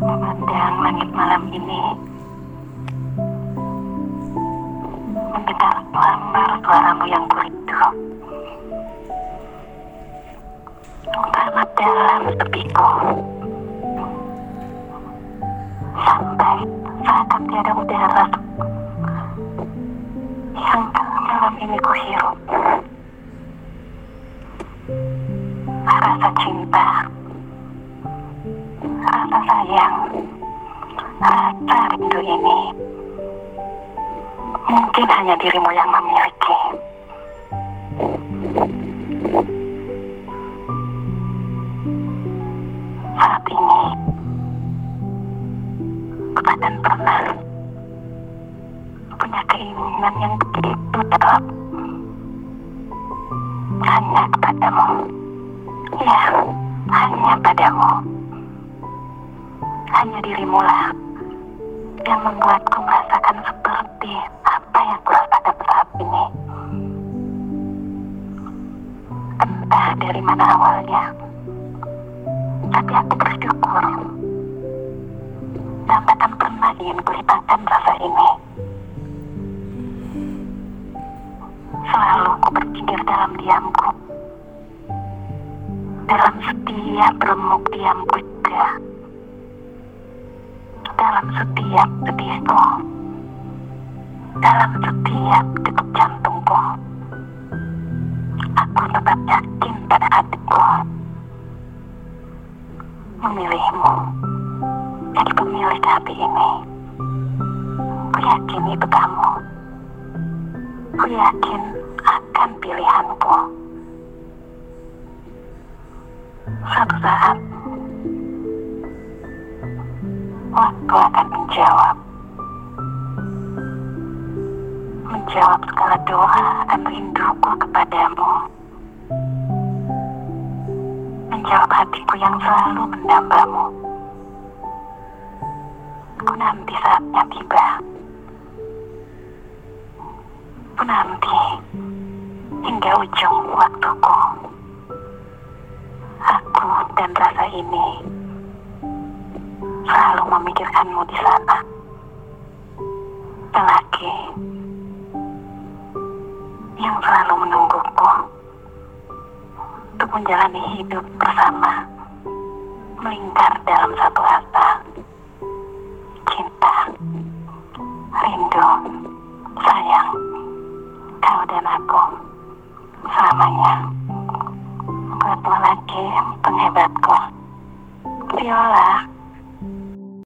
memandang langit malam ini. Mendengar pelamar suaramu yang kurindu teramat dalam sepiku sampai seakan tiada udara. Yang malam ini kuhirup rasa cinta rasa sayang, rasa rindu ini mungkin hanya dirimu yang memiliki. Saat ini, keadaan pernah punya keinginan yang begitu dalam hanya kepadamu. Ya, hanya padamu. Hanya dirimu lah yang membuatku merasakan seperti apa yang kurasakan saat ini. Entah dari mana awalnya, tapi aku bersyukur dan takkan pernah ingin kulipahkan rasa ini. Selalu ku berpikir dalam diamku, dalam setiap remuk diamku juga dalam setiap sedihku, dalam setiap detak jantungku. Aku tetap yakin pada hatiku. Memilihmu jadi pemilik hati ini. Ku yakin itu kamu. Ku yakin akan pilihanku. Suatu saat waktu akan menjawab. Menjawab segala doa dan rinduku kepadamu. Menjawab hatiku yang selalu mendambamu. Ku nanti saatnya tiba. Ku nanti hingga ujung waktuku. Aku dan rasa ini selalu memikirkanmu di sana. Lelaki yang selalu menungguku untuk menjalani hidup bersama, melingkar dalam satu asa, cinta, rindu, sayang, kau dan aku selamanya. Buat lelaki penghebatku, Viola.